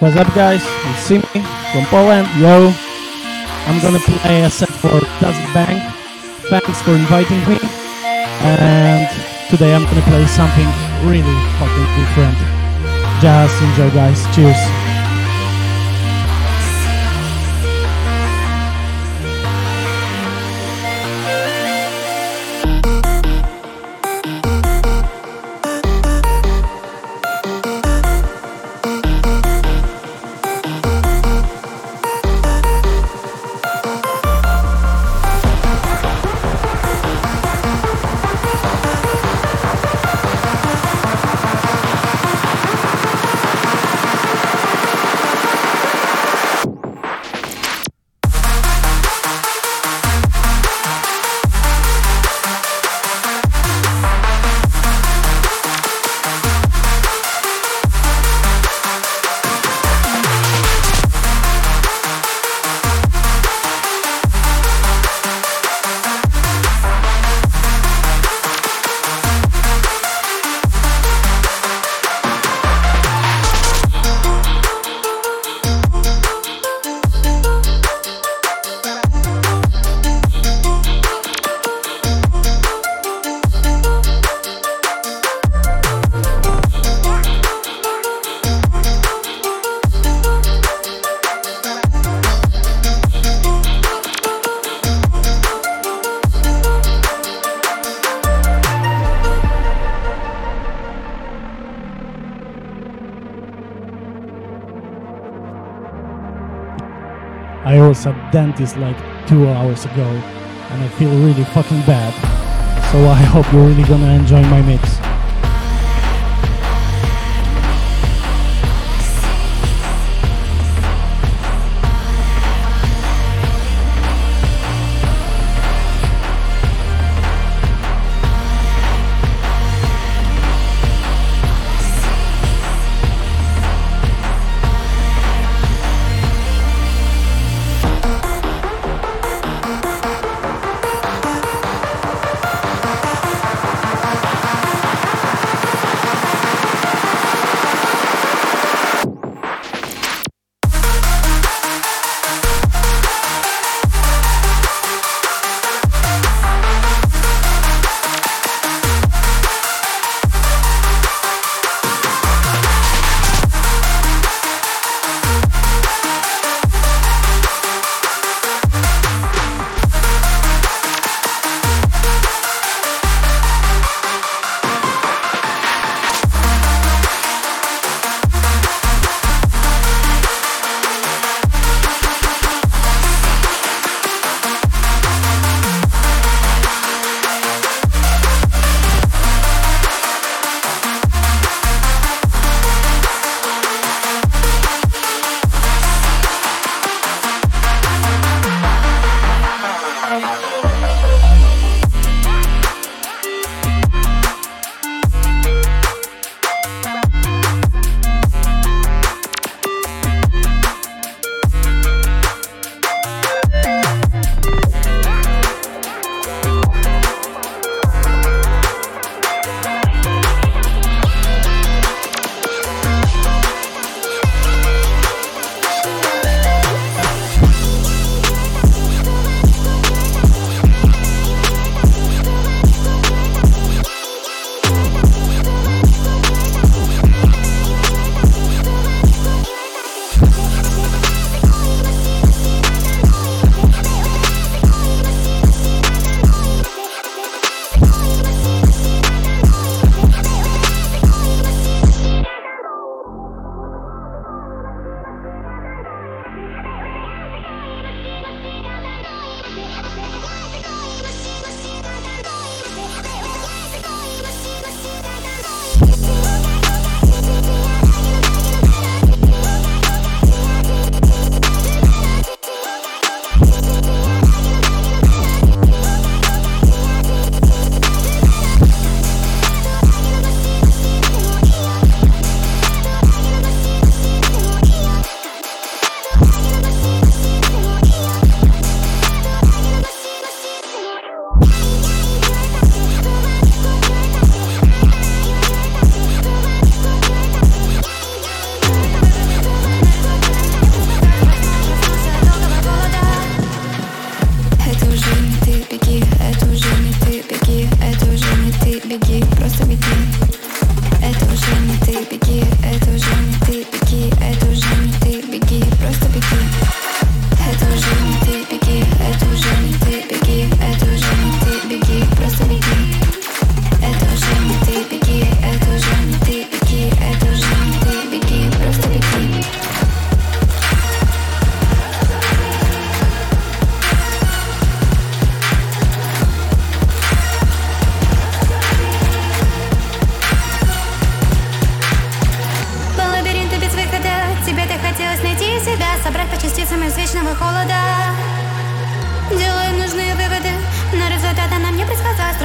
What's up, guys? It's Simi from Poland. Yo, I'm gonna play a set for DoesitBANG. Thanks for inviting me. And today I'm gonna play something really fucking different. Just enjoy, guys. Cheers. Was at dentist like two hours ago and I feel really fucking bad. So I hope you're really gonna enjoy my mix.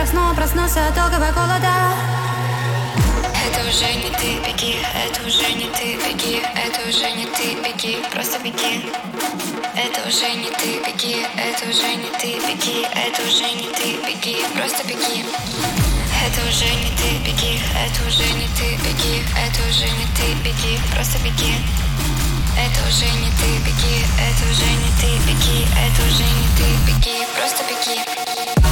Снова проснулся от долгого голода это уже не ты, беги, это уже не ты, беги, это уже не ты, беги, просто беги. Это уже не ты, беги, это уже не ты, беги, это уже не ты, беги, просто беги. Это уже не ты, беги, это уже не ты, беги, это уже не ты, беги, просто беги. Это уже не ты, беги, это уже не ты, беги, это уже не ты, беги, просто беги.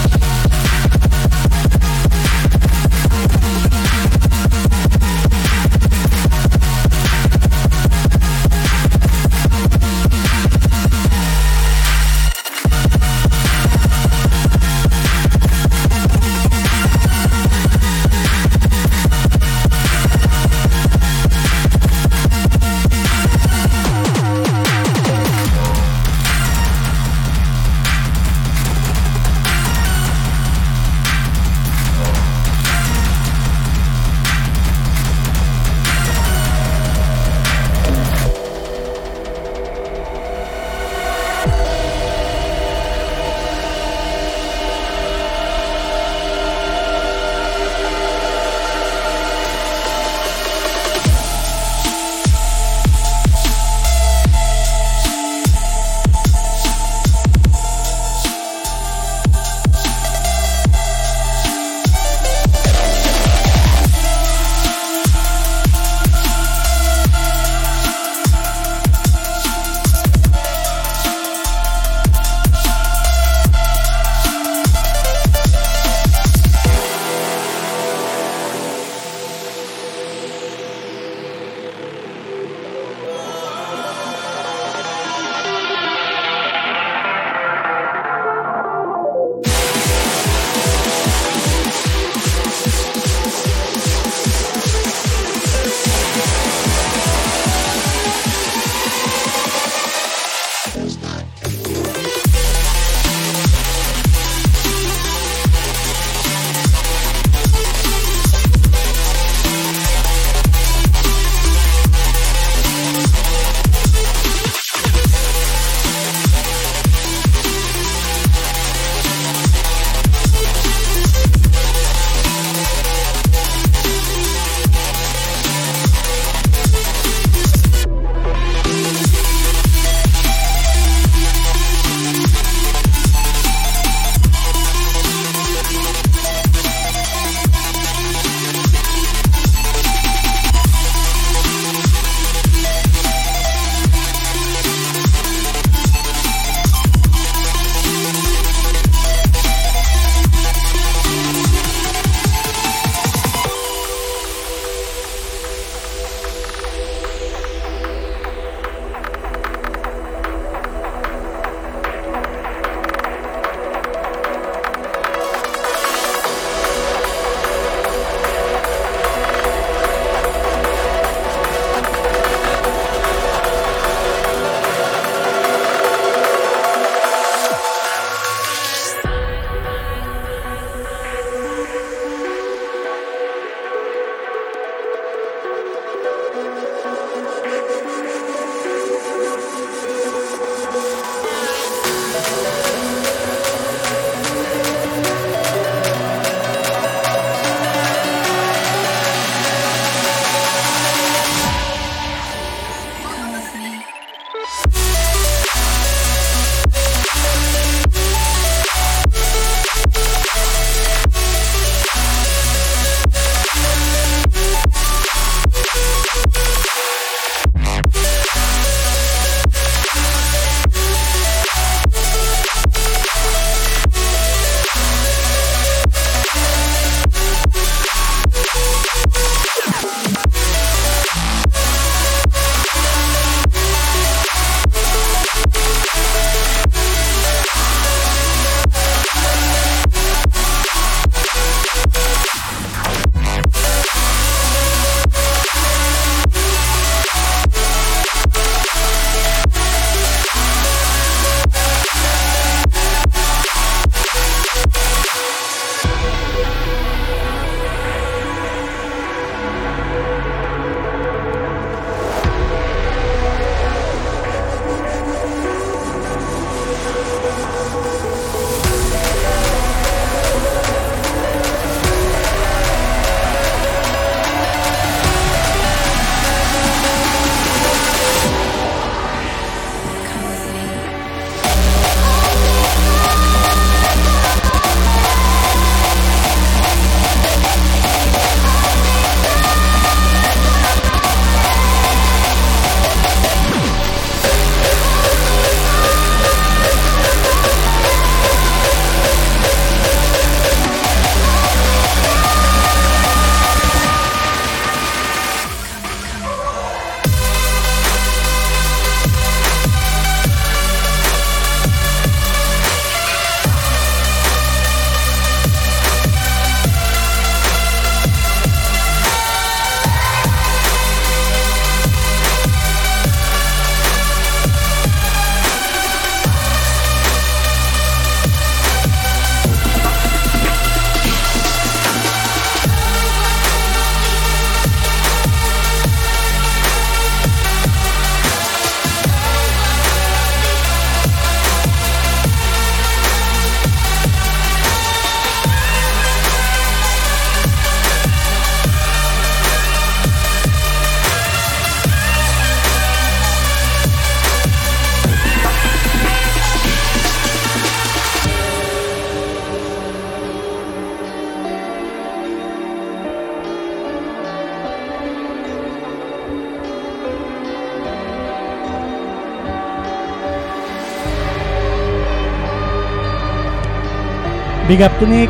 Big up to Nick.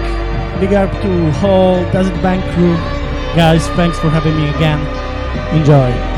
Big up to whole DoesitBANG crew. Guys, thanks for having me again. Enjoy.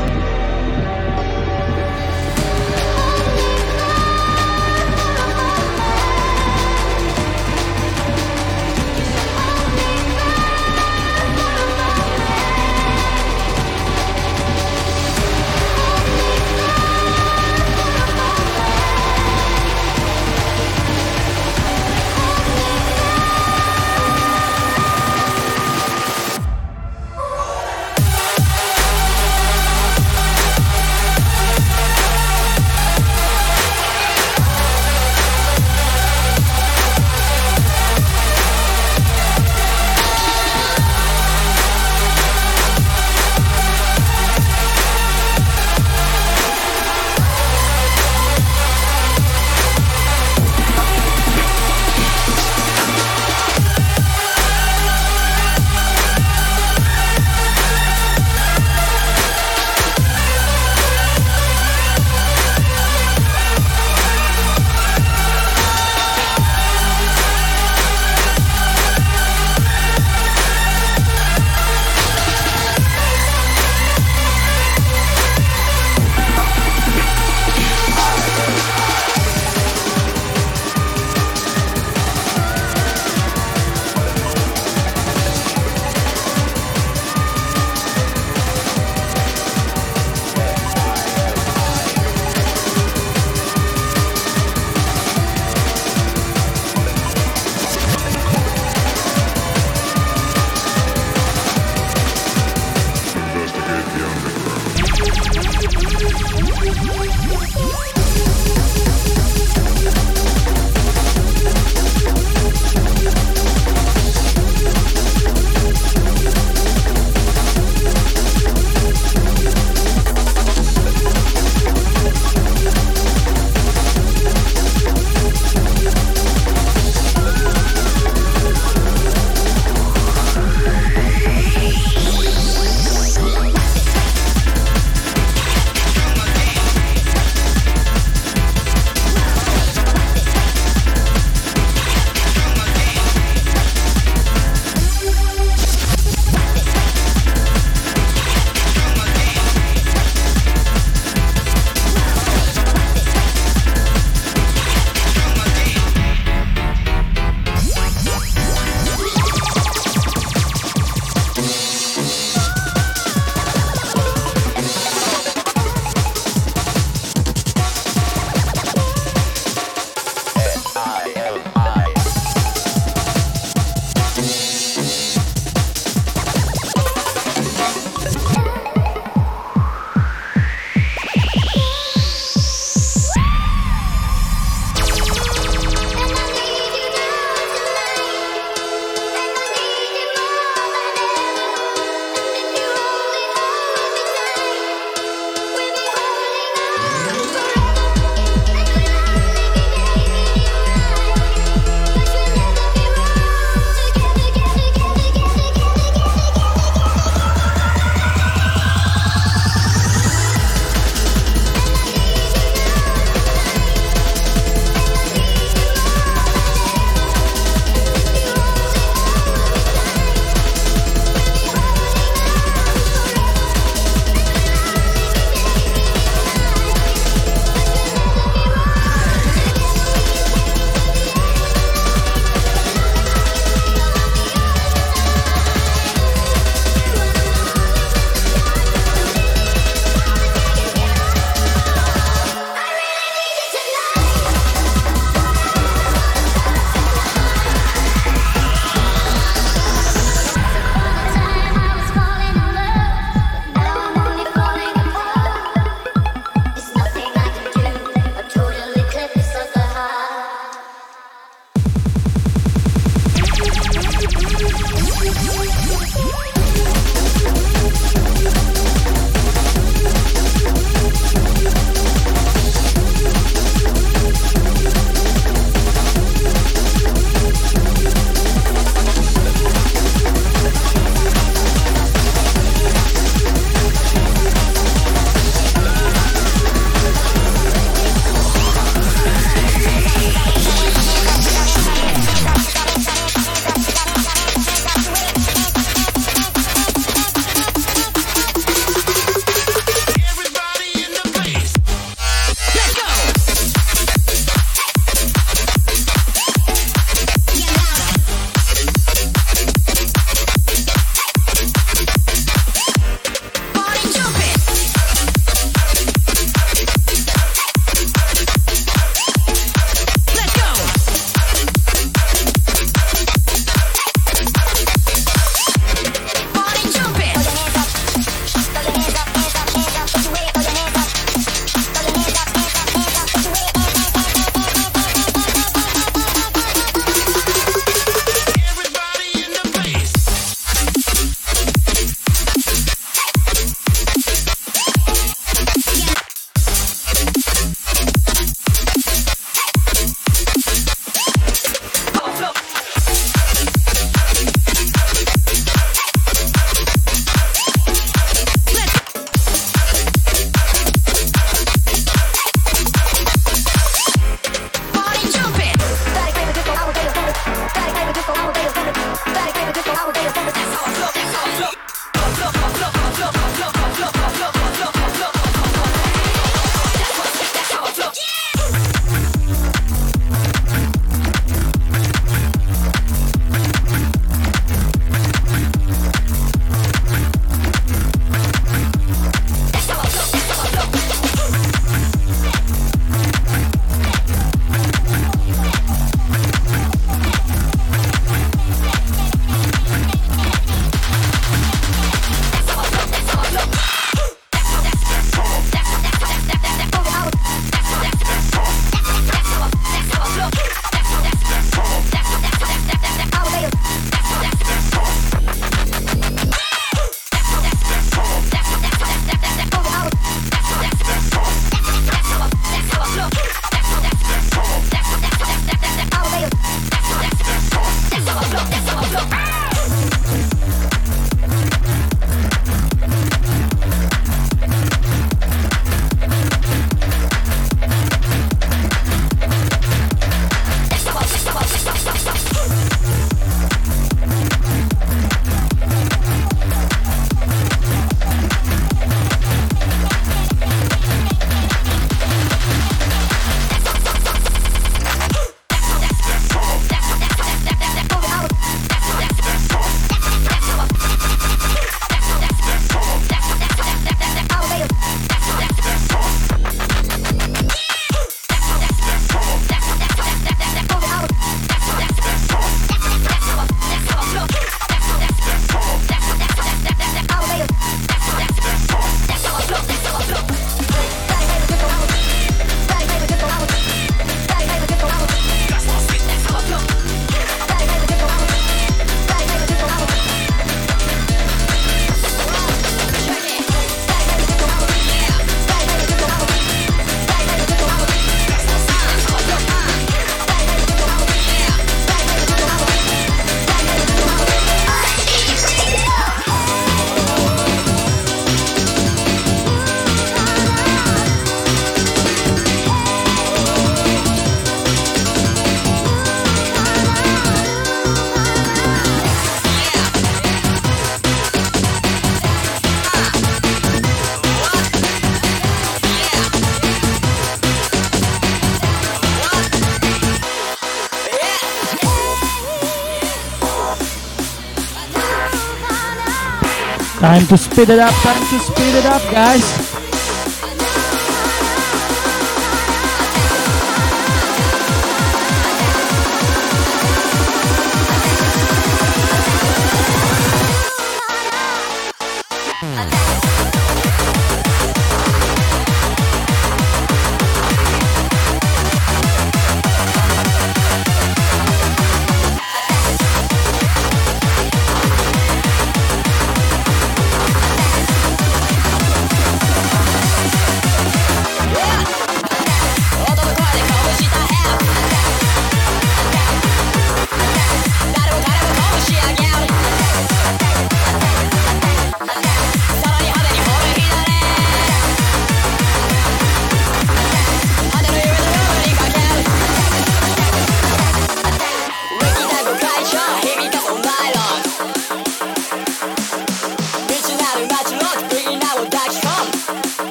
Time to speed it up, time to speed it up, guys.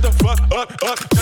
shut the fuck up, up.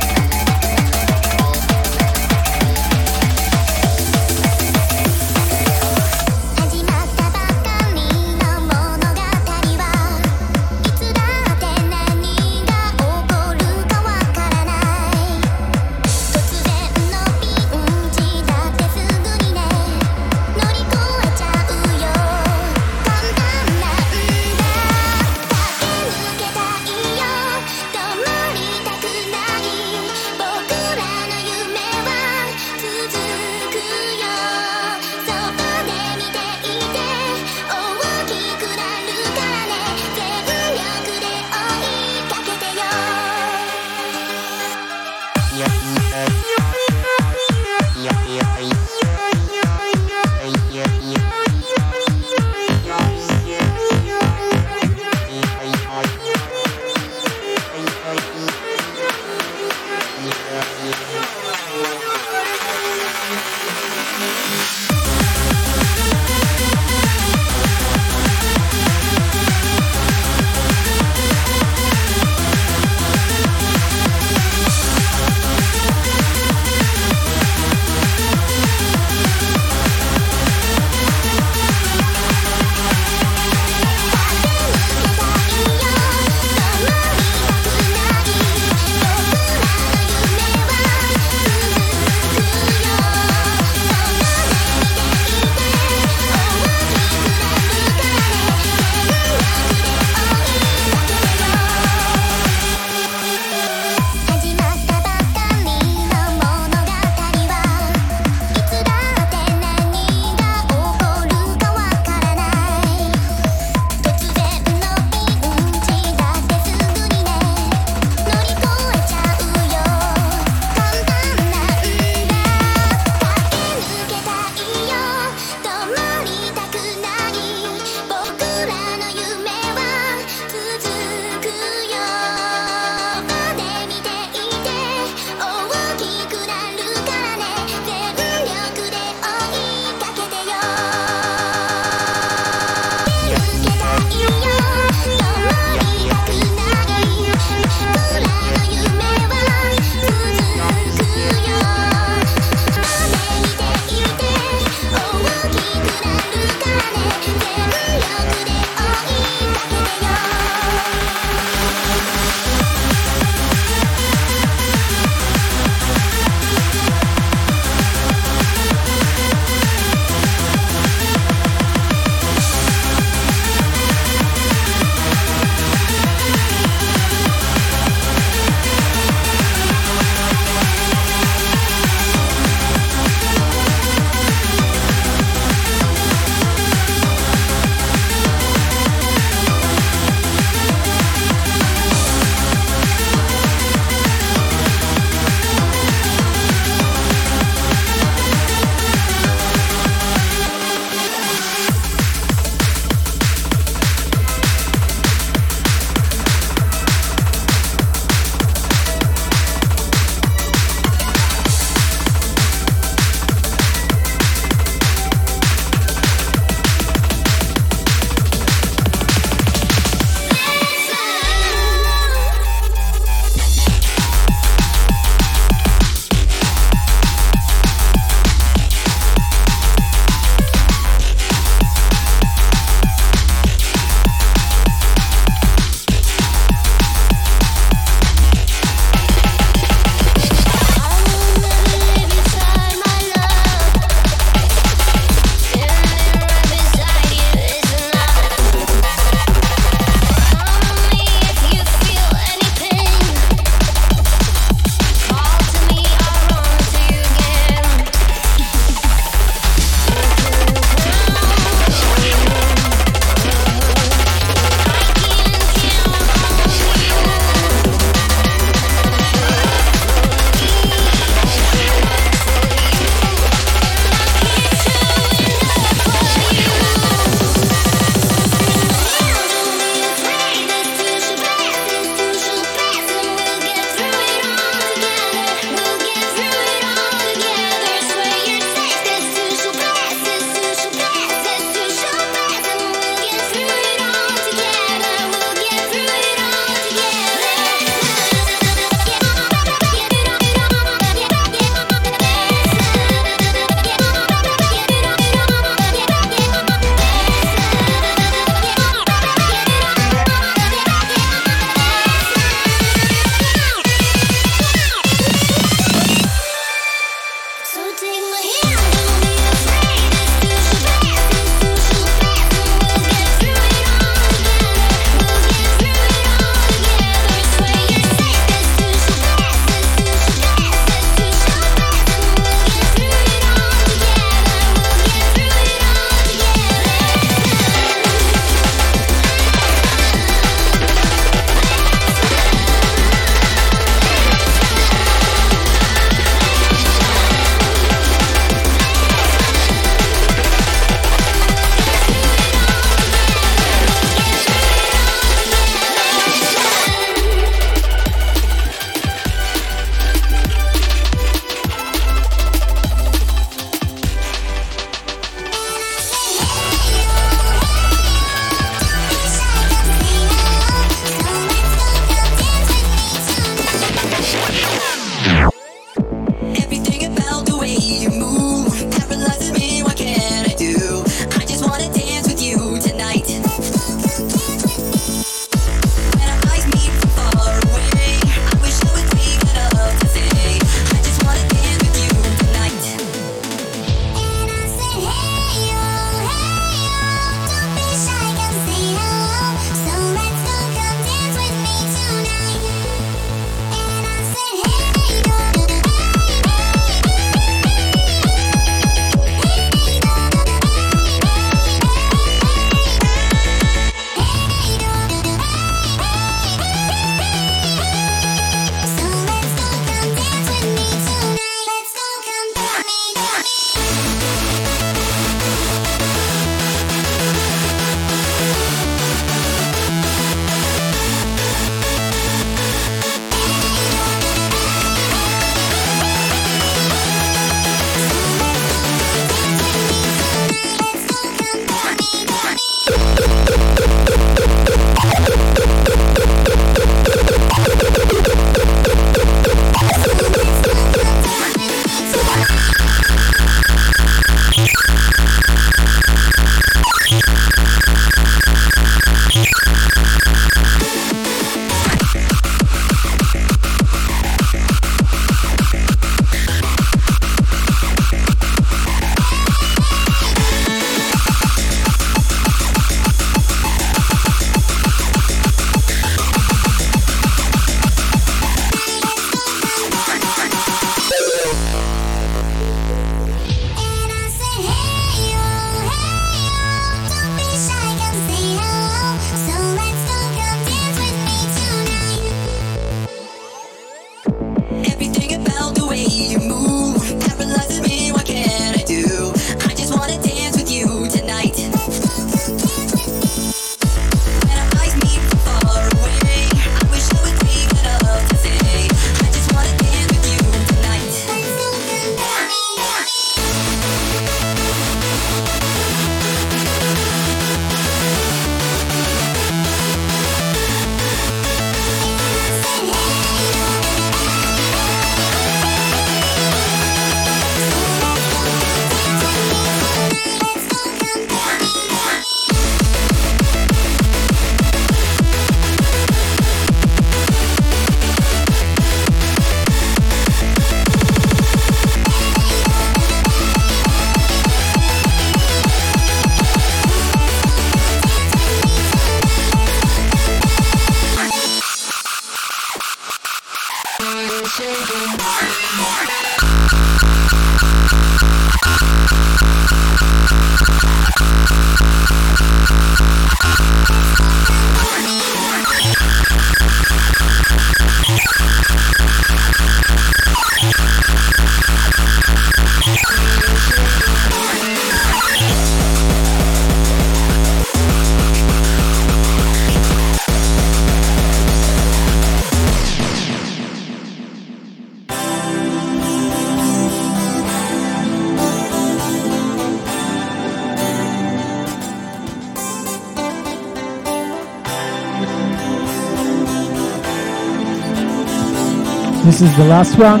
this is the last one.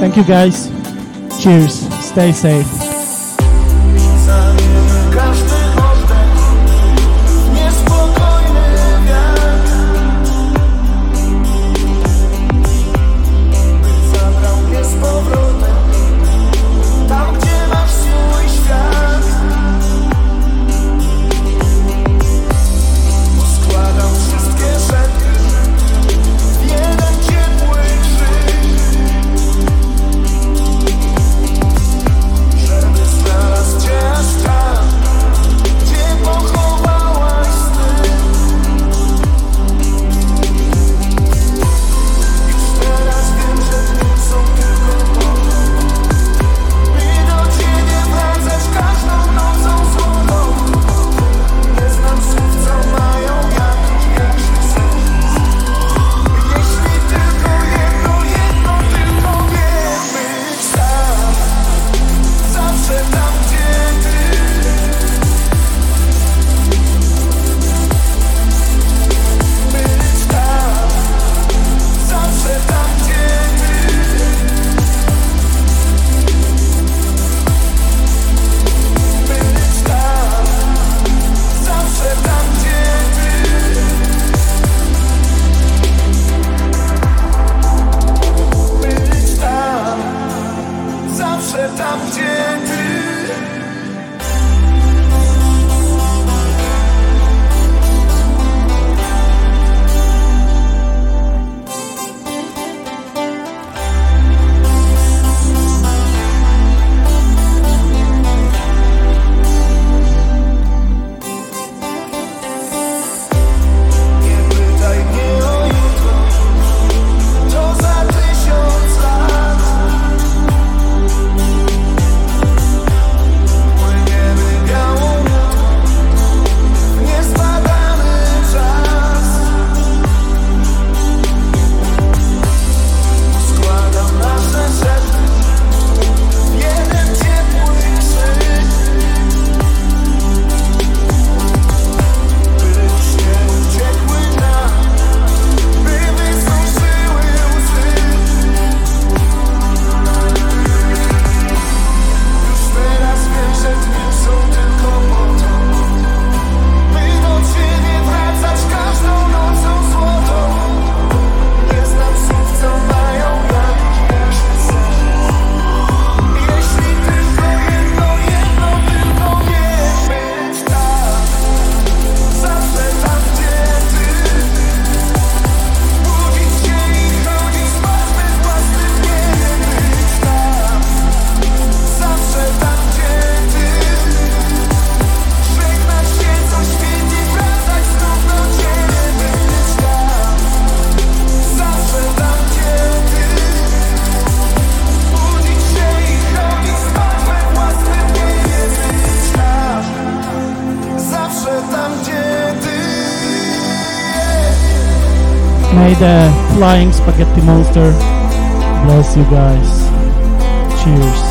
Thank you guys. Cheers. Stay safe. Flying Spaghetti Monster. Bless you guys. Cheers.